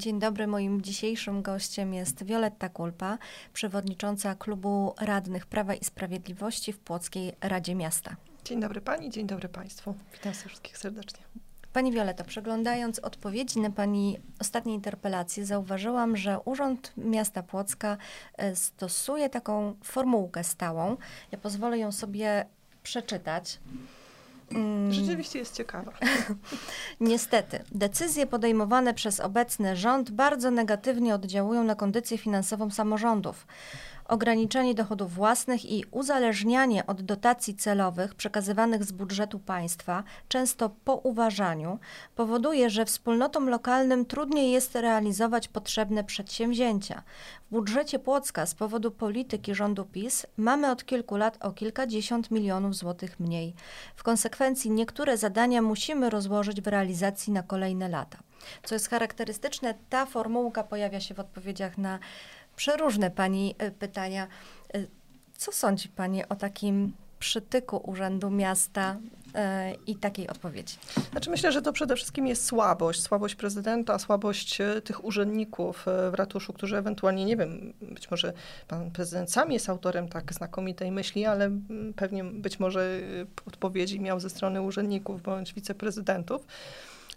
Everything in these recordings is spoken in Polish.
Dzień dobry. Moim dzisiejszym gościem jest Wioletta Kulpa, przewodnicząca klubu radnych Prawa i Sprawiedliwości w Płockiej Radzie Miasta. Dzień dobry Pani, dzień dobry Państwu. Witam wszystkich serdecznie. Pani Wioleto, przeglądając odpowiedzi na Pani ostatnie interpelacje, zauważyłam, że Urząd Miasta Płocka e, stosuje taką formułkę stałą. Ja pozwolę ją sobie przeczytać. Mm. Rzeczywiście jest ciekawa. Niestety, decyzje podejmowane przez obecny rząd bardzo negatywnie oddziałują na kondycję finansową samorządów ograniczenie dochodów własnych i uzależnianie od dotacji celowych przekazywanych z budżetu państwa, często po uważaniu, powoduje, że wspólnotom lokalnym trudniej jest realizować potrzebne przedsięwzięcia. W budżecie Płocka z powodu polityki rządu PiS mamy od kilku lat o kilkadziesiąt milionów złotych mniej. W konsekwencji niektóre zadania musimy rozłożyć w realizacji na kolejne lata. Co jest charakterystyczne, ta formułka pojawia się w odpowiedziach na przeróżne Pani e, pytania. E, co sądzi Pani o takim przytyku Urzędu Miasta e, i takiej odpowiedzi? Znaczy myślę, że to przede wszystkim jest słabość. Słabość prezydenta, słabość tych urzędników w ratuszu, którzy ewentualnie, nie wiem, być może pan prezydent sam jest autorem tak znakomitej myśli, ale pewnie być może odpowiedzi miał ze strony urzędników bądź wiceprezydentów.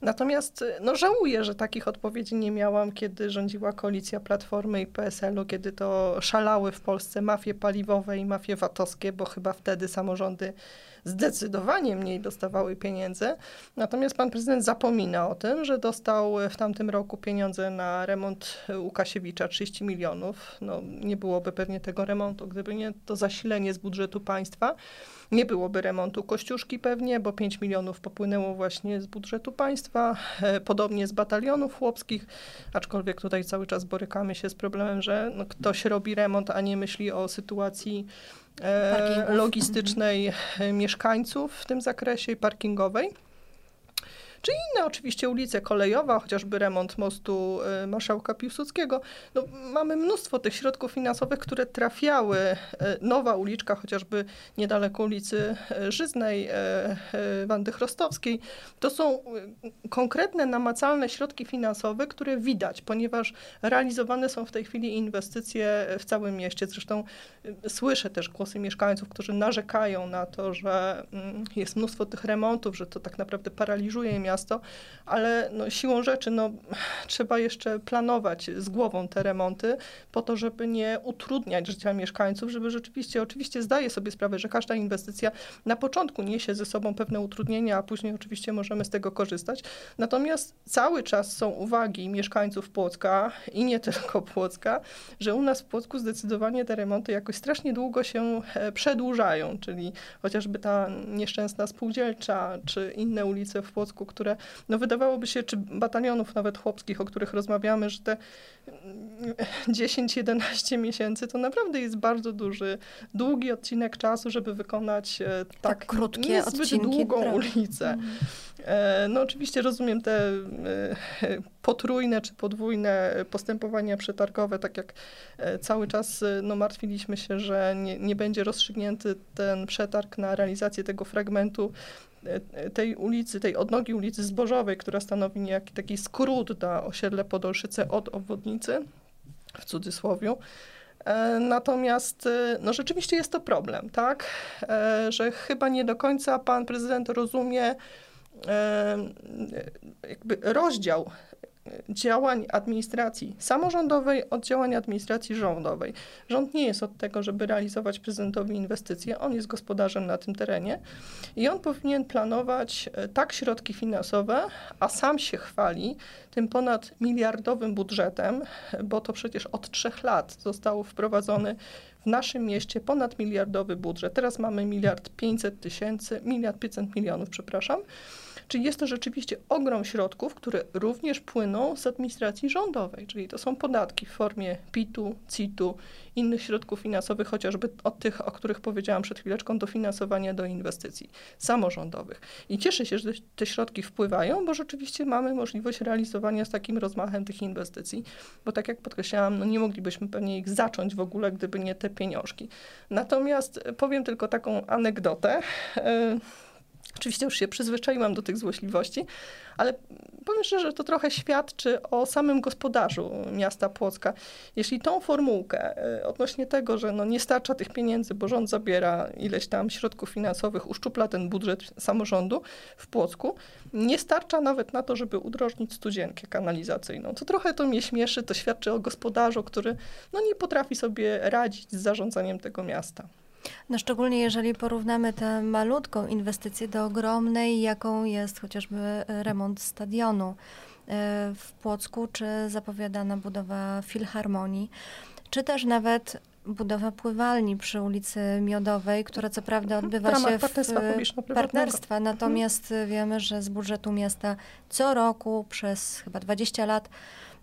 Natomiast no, żałuję, że takich odpowiedzi nie miałam, kiedy rządziła koalicja Platformy i PSL-u, kiedy to szalały w Polsce mafie paliwowe i mafie VAT-owskie, bo chyba wtedy samorządy zdecydowanie mniej dostawały pieniędzy. Natomiast pan prezydent zapomina o tym, że dostał w tamtym roku pieniądze na remont Łukasiewicza 30 milionów. No, nie byłoby pewnie tego remontu, gdyby nie to zasilenie z budżetu państwa. Nie byłoby remontu Kościuszki pewnie, bo 5 milionów popłynęło właśnie z budżetu państwa, e, podobnie z batalionów chłopskich, aczkolwiek tutaj cały czas borykamy się z problemem, że no, ktoś robi remont, a nie myśli o sytuacji e, logistycznej mhm. mieszkańców w tym zakresie parkingowej czy inne oczywiście ulice kolejowa, chociażby remont mostu y, Marszałka Piłsudskiego. No, mamy mnóstwo tych środków finansowych, które trafiały. Y, nowa uliczka, chociażby niedaleko ulicy y, Żyznej, Wandy Chrostowskiej. To są konkretne, namacalne środki finansowe, które widać, ponieważ realizowane są w tej chwili inwestycje w całym mieście. Zresztą słyszę też głosy mieszkańców, którzy narzekają na to, że mm, jest mnóstwo tych remontów, że to tak naprawdę paraliżuje miasto miasto, ale no, siłą rzeczy no, trzeba jeszcze planować z głową te remonty po to, żeby nie utrudniać życia mieszkańców, żeby rzeczywiście, oczywiście zdaję sobie sprawę, że każda inwestycja na początku niesie ze sobą pewne utrudnienia, a później oczywiście możemy z tego korzystać. Natomiast cały czas są uwagi mieszkańców Płocka i nie tylko Płocka, że u nas w Płocku zdecydowanie te remonty jakoś strasznie długo się e, przedłużają, czyli chociażby ta nieszczęsna spółdzielcza, czy inne ulice w Płocku, które które no wydawałoby się, czy batalionów nawet chłopskich, o których rozmawiamy, że te 10-11 miesięcy to naprawdę jest bardzo duży, długi odcinek czasu, żeby wykonać e, tak, tak krótkie niezbyt długą ulicę. E, no oczywiście rozumiem te e, potrójne czy podwójne postępowania przetargowe, tak jak cały czas no, martwiliśmy się, że nie, nie będzie rozstrzygnięty ten przetarg na realizację tego fragmentu tej ulicy, tej odnogi ulicy Zbożowej, która stanowi niejaki taki skrót na osiedle Podolszyce od obwodnicy, w cudzysłowie. E, natomiast e, no rzeczywiście jest to problem, tak? E, że chyba nie do końca pan prezydent rozumie jakby rozdział działań administracji samorządowej od działań administracji rządowej. Rząd nie jest od tego, żeby realizować prezydentowi inwestycje, on jest gospodarzem na tym terenie i on powinien planować e, tak środki finansowe, a sam się chwali tym ponad miliardowym budżetem, bo to przecież od trzech lat został wprowadzony w naszym mieście ponad miliardowy budżet. Teraz mamy miliard pięćset tysięcy, miliard pięćset milionów, przepraszam. Czyli jest to rzeczywiście ogrom środków, które również płyną z administracji rządowej, czyli to są podatki w formie PIT-u, CIT-u, innych środków finansowych, chociażby od tych, o których powiedziałam przed chwileczką, dofinansowania do inwestycji samorządowych. I cieszę się, że te środki wpływają, bo rzeczywiście mamy możliwość realizowania z takim rozmachem tych inwestycji, bo tak jak podkreślałam, no nie moglibyśmy pewnie ich zacząć w ogóle, gdyby nie te pieniążki. Natomiast powiem tylko taką anegdotę. Oczywiście już się przyzwyczaiłam do tych złośliwości, ale powiem szczerze, że to trochę świadczy o samym gospodarzu miasta Płocka. Jeśli tą formułkę e, odnośnie tego, że no nie starcza tych pieniędzy, bo rząd zabiera ileś tam środków finansowych, uszczupla ten budżet samorządu w Płocku, nie starcza nawet na to, żeby udrożnić studzienkę kanalizacyjną. To trochę to mnie śmieszy, to świadczy o gospodarzu, który no nie potrafi sobie radzić z zarządzaniem tego miasta. No szczególnie jeżeli porównamy tę malutką inwestycję do ogromnej, jaką jest chociażby e, remont stadionu e, w Płocku, czy zapowiadana budowa filharmonii, czy też nawet budowa pływalni przy ulicy Miodowej, która co prawda mhm. odbywa w się w partnerstwa, partnerstwa mhm. natomiast wiemy, że z budżetu miasta co roku przez chyba 20 lat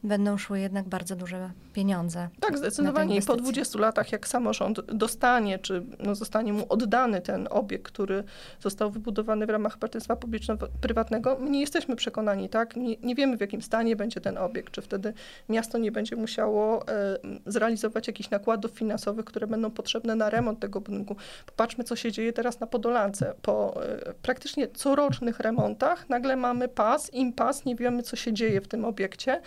będą szły jednak bardzo duże pieniądze. Tak, zdecydowanie. I po 20 latach, jak samorząd dostanie, czy no, zostanie mu oddany ten obiekt, który został wybudowany w ramach partnerstwa publiczno-prywatnego, my nie jesteśmy przekonani, tak? Nie, nie, wiemy, w jakim stanie będzie ten obiekt, czy wtedy miasto nie będzie musiało e, zrealizować jakichś nakładów finansowych, które będą potrzebne na remont tego budynku. Popatrzmy, co się dzieje teraz na Podolance. Po e, praktycznie corocznych remontach nagle mamy pas, impas, nie wiemy, co się dzieje w tym obiekcie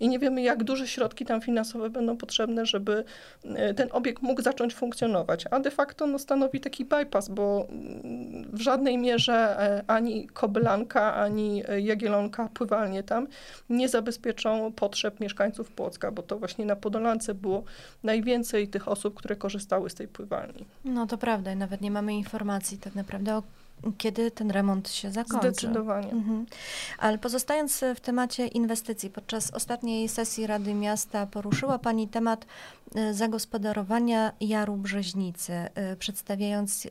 i nie wiemy, jak duże środki tam finansowe będą potrzebne, żeby e, ten obiekt mógł zacząć funkcjonować. A de facto no, stanowi taki bypass, bo mm, w żadnej mierze e, ani Kobylanka, ani e, Jagielonka, pływalnie tam, nie zabezpieczą potrzeb mieszkańców Płocka, bo to właśnie na Podolance było najwięcej tych osób, które korzystały z tej pływalni. No to prawda, nawet nie mamy informacji tak naprawdę o kiedy ten remont się zakończy. Zdecydowanie. Mhm. Ale pozostając w temacie inwestycji, podczas ostatniej sesji Rady Miasta poruszyła Pani temat e, zagospodarowania Jaru Brzeźnicy, e, przedstawiając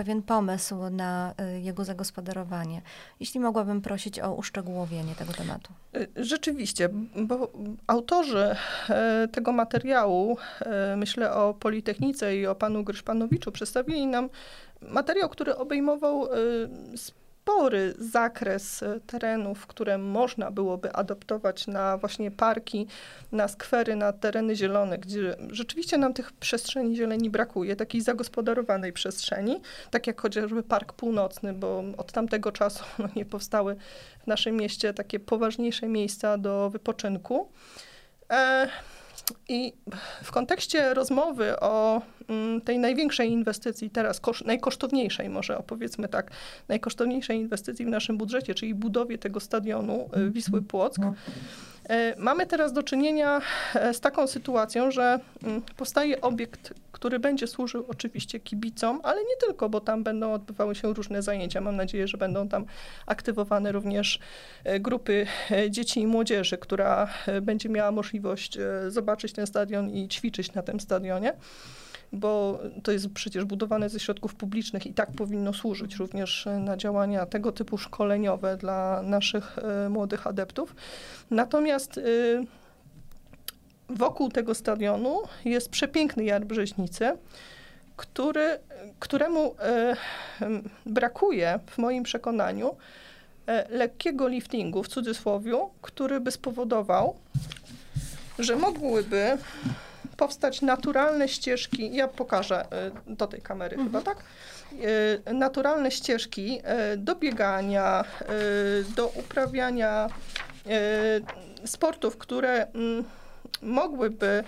pewien pomysł na e, jego zagospodarowanie. Jeśli mogłabym prosić o uszczegółowienie tego tematu. Rzeczywiście, bo autorzy tego materiału, myślę o Politechnice i o panu Gryszpanowiczu, przedstawili nam materiał, który obejmował y, spory zakres y, terenów, które można byłoby adaptować na właśnie parki, na skwery, na tereny zielone, gdzie rzeczywiście nam tych przestrzeni zieleni brakuje, takiej zagospodarowanej przestrzeni, tak jak chociażby Park Północny, bo od tamtego czasu no, nie powstały w naszym mieście takie poważniejsze miejsca do wypoczynku. E i w kontekście rozmowy o tej największej inwestycji teraz, najkosztowniejszej może opowiedzmy tak, najkosztowniejszej inwestycji w naszym budżecie, czyli budowie tego stadionu y, Wisły Płock, no. E, mamy teraz do czynienia e, z taką sytuacją, że mm, powstaje obiekt, który będzie służył oczywiście kibicom, ale nie tylko, bo tam będą odbywały się różne zajęcia. Mam nadzieję, że będą tam aktywowane również e, grupy dzieci i młodzieży, która będzie miała możliwość zobaczyć ten stadion i ćwiczyć na tym stadionie bo to jest przecież budowane ze środków publicznych i tak powinno służyć również na działania tego typu szkoleniowe dla naszych e, młodych adeptów. Natomiast e, wokół tego stadionu jest przepiękny jar Brzeźnicy, który, któremu e, brakuje w moim przekonaniu lekkiego liftingu w cudzysłowiu, który by spowodował, że mogłyby powstać naturalne ścieżki, ja pokażę y, do tej kamery mhm. chyba, tak? Y, naturalne ścieżki y, do biegania, do uprawiania sportów, które mm, mogłyby,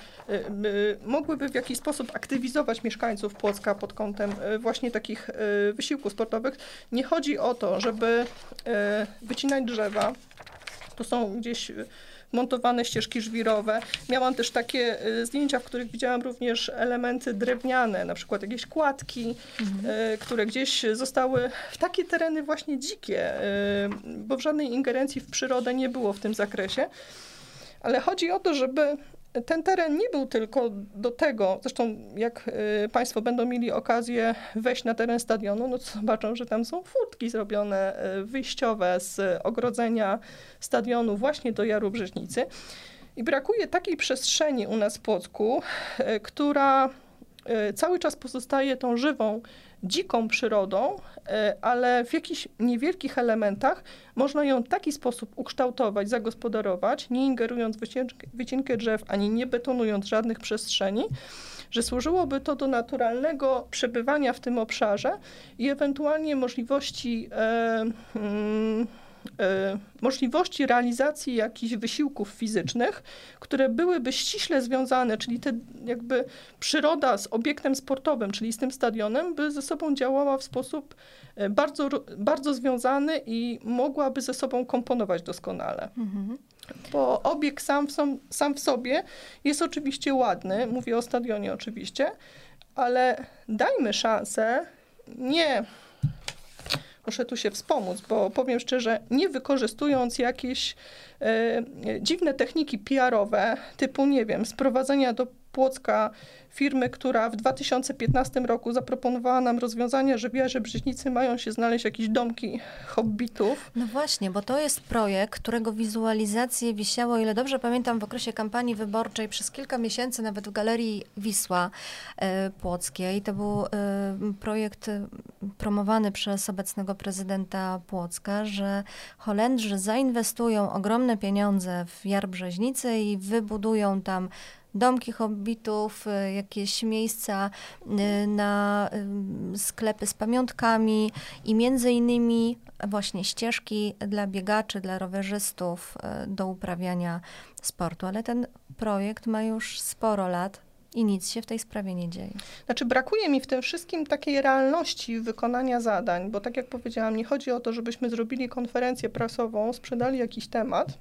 mogłyby w jakiś sposób aktywizować mieszkańców Płocka pod kątem właśnie takich wysiłków sportowych. Nie chodzi o to, żeby wycinać drzewa. To są gdzieś montowane ścieżki żwirowe. Miałam też takie y, zdjęcia, w których widziałam również elementy drewniane, na przykład jakieś kładki, mhm. Które gdzieś zostały w takie tereny właśnie dzikie, y, bo w żadnej ingerencji w przyrodę nie było w tym zakresie. Ale chodzi o to, żeby ten teren nie był tylko do tego, zresztą jak y, Państwo będą mieli okazję wejść na teren stadionu, no to zobaczą, że tam są furtki zrobione y, wyjściowe z ogrodzenia stadionu właśnie do Jaru Brzeźnicy. I brakuje takiej przestrzeni u nas w Płocku, y, która cały czas pozostaje tą żywą, dziką przyrodą, e, ale w jakichś niewielkich elementach można ją w taki sposób ukształtować, zagospodarować, nie ingerując w wycinkę, wycinkę drzew, ani nie betonując żadnych przestrzeni, że służyłoby to do naturalnego przebywania w tym obszarze i ewentualnie możliwości e, mm, możliwości realizacji jakichś wysiłków fizycznych, które byłyby ściśle związane, czyli te jakby przyroda z obiektem sportowym, czyli z tym stadionem, by ze sobą działała w sposób e, bardzo, bardzo związany i mogłaby ze sobą komponować doskonale. Mhm. Bo obiekt sam, sam, sam w sobie jest oczywiście ładny, mówię o stadionie oczywiście, ale dajmy szansę nie muszę tu się wspomóc, bo powiem szczerze, nie wykorzystując jakieś e, dziwne techniki PR-owe, typu, nie wiem, sprowadzenia do Płocka firmy, która w 2015 roku zaproponowała nam rozwiązanie, że w Jarze Brzeźnicy mają się znaleźć jakieś domki hobbitów. No właśnie, bo to jest projekt, którego wizualizacje wisiało, ile dobrze pamiętam, w okresie kampanii wyborczej przez kilka miesięcy nawet w Galerii Wisła e, Płockiej. To był e, projekt e, promowany przez obecnego prezydenta Płocka, że Holendrzy zainwestują ogromne pieniądze w Jar Brzeźnicy i wybudują tam domki hobbitów, y, jakieś miejsca y, na y, sklepy z pamiątkami i między innymi właśnie ścieżki dla biegaczy, dla rowerzystów do uprawiania sportu. Ale ten projekt ma już sporo lat. I nic się w tej sprawie nie dzieje. Znaczy, brakuje mi w tym wszystkim takiej realności wykonania zadań, bo tak jak powiedziałam, nie chodzi o to, żebyśmy zrobili konferencję prasową, sprzedali jakiś temat,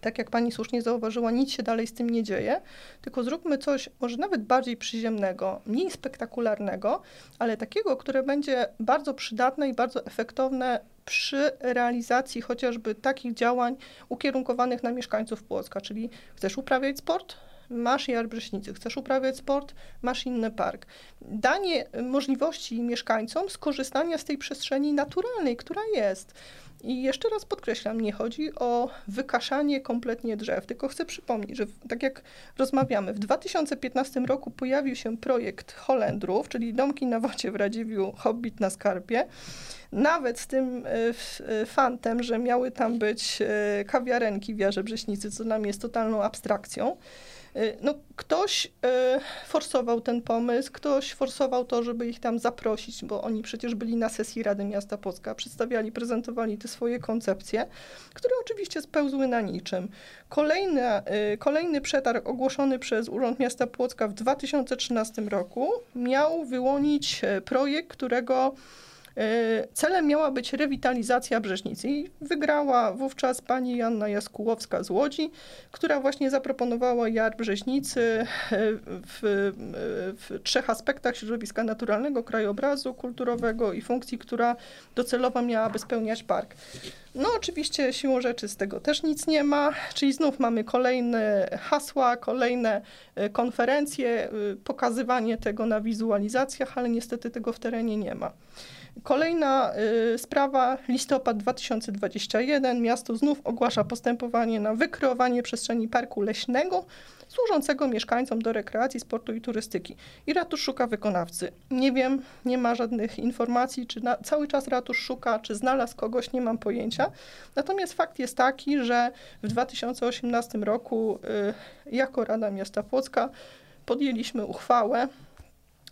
tak jak pani słusznie zauważyła, nic się dalej z tym nie dzieje, tylko zróbmy coś może nawet bardziej przyziemnego, mniej spektakularnego, ale takiego, które będzie bardzo przydatne i bardzo efektowne przy realizacji chociażby takich działań ukierunkowanych na mieszkańców Płocka, czyli chcesz uprawiać sport? Masz jar Brześnicy, chcesz uprawiać sport, masz inny park. Danie możliwości mieszkańcom skorzystania z tej przestrzeni naturalnej, która jest. I jeszcze raz podkreślam, nie chodzi o wykaszanie kompletnie drzew, tylko chcę przypomnieć, że tak jak rozmawiamy, w 2015 roku pojawił się projekt Holendrów, czyli domki na wodzie w Radziwiu, Hobbit na Skarpie, nawet z tym e, e, fantem, że miały tam być e, kawiarenki w Jarze Brześnicy, co nam jest totalną abstrakcją. Y, no, ktoś y, forsował ten pomysł, ktoś forsował to, żeby ich tam zaprosić, bo oni przecież byli na sesji Rady Miasta Płocka, przedstawiali, prezentowali te swoje koncepcje, które oczywiście spełzły na niczym. Kolejny, y, kolejny przetarg ogłoszony przez Urząd Miasta Płocka w 2013 roku miał wyłonić projekt, którego E, celem miała być rewitalizacja Brzeżnicy i wygrała wówczas pani Janna Jaskułowska z Łodzi, która właśnie zaproponowała jar Brzeźnicy e, w, w trzech aspektach środowiska naturalnego, krajobrazu kulturowego i funkcji, która docelowo miałaby spełniać park. No oczywiście siłą rzeczy z tego też nic nie ma, czyli znów mamy kolejne hasła, kolejne e, konferencje, pokazywanie tego na wizualizacjach, ale niestety tego w terenie nie ma. Kolejna y, sprawa, listopad 2021. Miasto znów ogłasza postępowanie na wykreowanie przestrzeni parku leśnego służącego mieszkańcom do rekreacji, sportu i turystyki. I ratusz szuka wykonawcy. Nie wiem, nie ma żadnych informacji, czy na, cały czas ratusz szuka, czy znalazł kogoś, nie mam pojęcia. Natomiast fakt jest taki, że w 2018 roku y, jako Rada Miasta Płocka podjęliśmy uchwałę,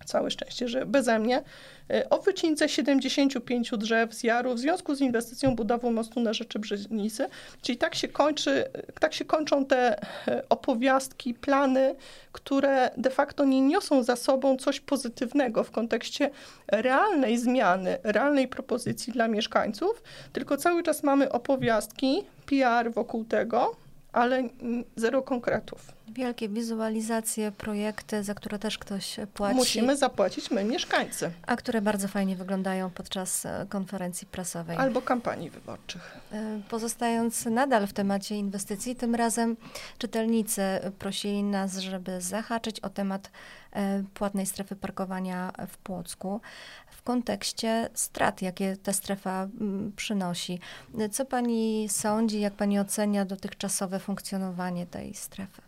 całe szczęście, że beze mnie, e, o wycince 75 drzew z jaru w związku z inwestycją budową mostu na Rzeczy Brzeźnicy. Czyli tak się, kończy, tak się kończą te e, opowiastki, plany, które de facto nie niosą za sobą coś pozytywnego w kontekście realnej zmiany, realnej propozycji dla mieszkańców, tylko cały czas mamy opowiastki, PR wokół tego, ale zero konkretów. Wielkie wizualizacje, projekty, za które też ktoś płaci. Musimy zapłacić my, mieszkańcy. A które bardzo fajnie wyglądają podczas e, konferencji prasowej. Albo kampanii wyborczych. E, pozostając nadal w temacie inwestycji, tym razem czytelnicy prosili nas, żeby zahaczyć o temat e, płatnej strefy parkowania w Płocku kontekście strat, jakie ta strefa mm, przynosi. Co pani sądzi, jak pani ocenia dotychczasowe funkcjonowanie tej strefy?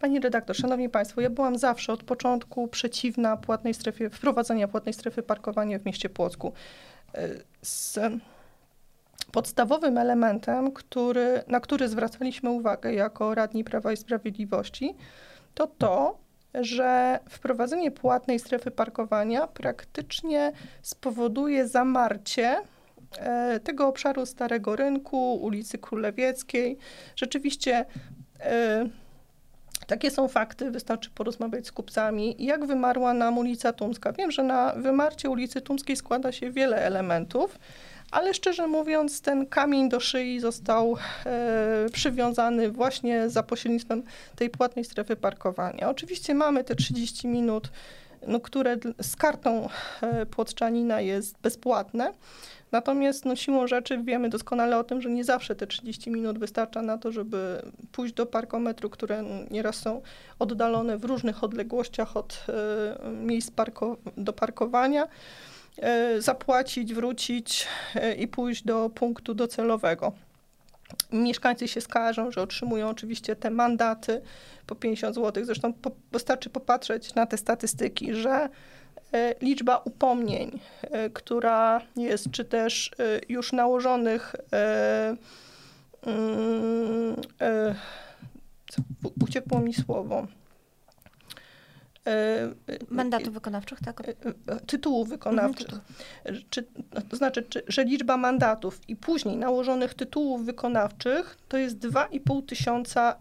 Pani redaktor, szanowni państwo, ja byłam zawsze od początku przeciwna płatnej strefie, wprowadzenia płatnej strefy parkowania w mieście Płocku. Z podstawowym elementem, który, na który zwracaliśmy uwagę jako radni Prawa i Sprawiedliwości, to to, że wprowadzenie płatnej strefy parkowania praktycznie spowoduje zamarcie e, tego obszaru Starego Rynku, ulicy Królewieckiej. Rzeczywiście e, takie są fakty, wystarczy porozmawiać z kupcami. Jak wymarła nam ulica Tumska? Wiem, że na wymarcie ulicy Tumskiej składa się wiele elementów, ale szczerze mówiąc, ten kamień do szyi został e, przywiązany właśnie za pośrednictwem tej płatnej strefy parkowania. Oczywiście mamy te 30 minut, no, które z kartą e, płotczanina jest bezpłatne. Natomiast no, siłą rzeczy wiemy doskonale o tym, że nie zawsze te 30 minut wystarcza na to, żeby pójść do parkometru, które nieraz są oddalone w różnych odległościach od e, miejsc parko do parkowania. E, zapłacić, wrócić e, i pójść do punktu docelowego. Mieszkańcy się skarżą, że otrzymują oczywiście te mandaty po 50 zł. Zresztą po, wystarczy popatrzeć na te statystyki, że e, liczba upomnień, która jest, czy też już nałożonych mm, uciekło mi słowo, Mandatów wykonawczych, tak? E, e, tytułów wykonawczych. Mhm, czy, to znaczy, czy, że liczba mandatów i później nałożonych tytułów wykonawczych to jest 2,5 tysiąca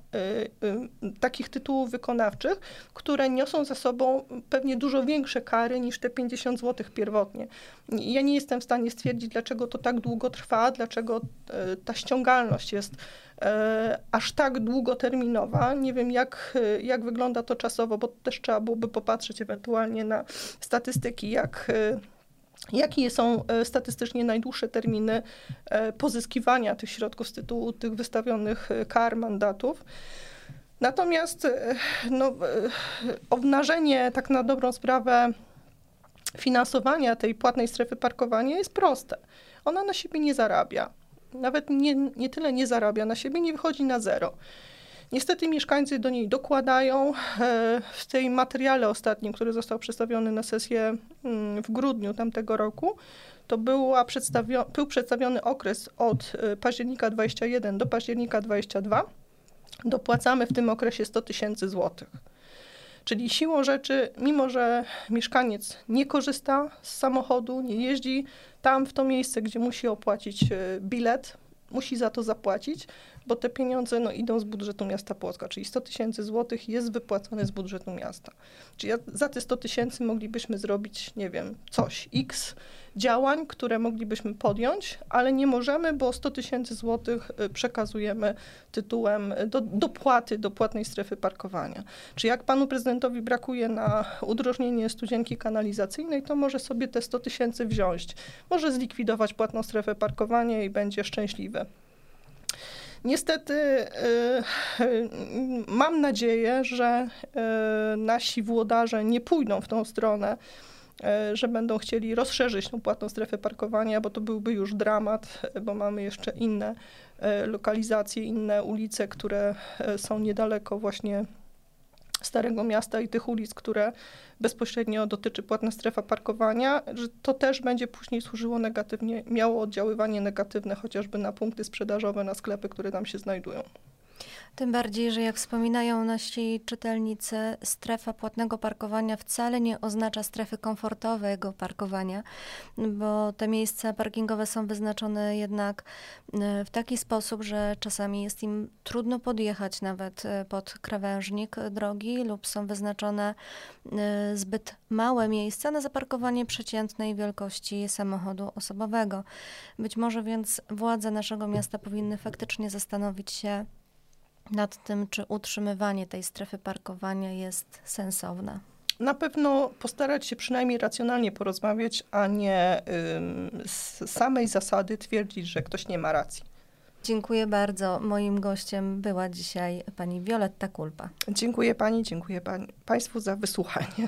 takich tytułów wykonawczych, które niosą za sobą pewnie dużo większe kary niż te 50 zł pierwotnie. Ja nie jestem w stanie stwierdzić, dlaczego to tak długo trwa, dlaczego y, ta ściągalność jest E, aż tak długoterminowa. Nie wiem, jak, jak wygląda to czasowo, bo też trzeba byłoby popatrzeć ewentualnie na statystyki, jak e, Jakie są e, statystycznie najdłuższe terminy pozyskiwania tych środków z tytułu tych wystawionych kar, mandatów? Natomiast no, obnażenie tak na dobrą sprawę finansowania tej płatnej strefy parkowania jest proste. Ona na siebie nie zarabia nawet nie, nie tyle nie zarabia na siebie, nie wychodzi na zero. Niestety mieszkańcy do niej dokładają. E, w tej materiale ostatnim, który został przedstawiony na sesję mm, w grudniu tamtego roku, to była przedstawio był przedstawiony okres od e, października 21 do października 22. Dopłacamy w tym okresie 100 tysięcy złotych. Czyli siłą rzeczy, mimo że mieszkaniec nie korzysta z samochodu, nie jeździ tam w to miejsce, gdzie musi opłacić e, bilet, musi za to zapłacić, bo te pieniądze no, idą z budżetu miasta Płocka, czyli 100 tysięcy złotych jest wypłacone z budżetu miasta. Czyli za te 100 tysięcy moglibyśmy zrobić, nie wiem, coś, x działań, które moglibyśmy podjąć, ale nie możemy, bo 100 tysięcy złotych y, przekazujemy tytułem do, dopłaty do płatnej strefy parkowania. Czy jak panu prezydentowi brakuje na udrożnienie studzienki kanalizacyjnej, to może sobie te 100 tysięcy wziąć. Może zlikwidować płatną strefę parkowania i będzie szczęśliwy. Niestety y, y, mam nadzieję, że y, nasi włodarze nie pójdą w tą stronę, że będą chcieli rozszerzyć tą płatną strefę parkowania, bo to byłby już dramat, bo mamy jeszcze inne lokalizacje, inne ulice, które są niedaleko właśnie Starego Miasta i tych ulic, które bezpośrednio dotyczy płatna strefa parkowania, że to też będzie później służyło negatywnie, miało oddziaływanie negatywne chociażby na punkty sprzedażowe, na sklepy, które tam się znajdują. Tym bardziej, że jak wspominają nasi czytelnicy, strefa płatnego parkowania wcale nie oznacza strefy komfortowego parkowania, bo te miejsca parkingowe są wyznaczone jednak e, w taki sposób, że czasami jest im trudno podjechać nawet e, pod krawężnik drogi lub są wyznaczone e, zbyt małe miejsca na zaparkowanie przeciętnej wielkości samochodu osobowego. Być może więc władze naszego miasta powinny faktycznie zastanowić się, nad tym, czy utrzymywanie tej strefy parkowania jest sensowne? Na pewno postarać się przynajmniej racjonalnie porozmawiać, a nie z samej zasady twierdzić, że ktoś nie ma racji. Dziękuję bardzo. Moim gościem była dzisiaj pani Wioletta Kulpa. Dziękuję pani, dziękuję pani, państwu za wysłuchanie.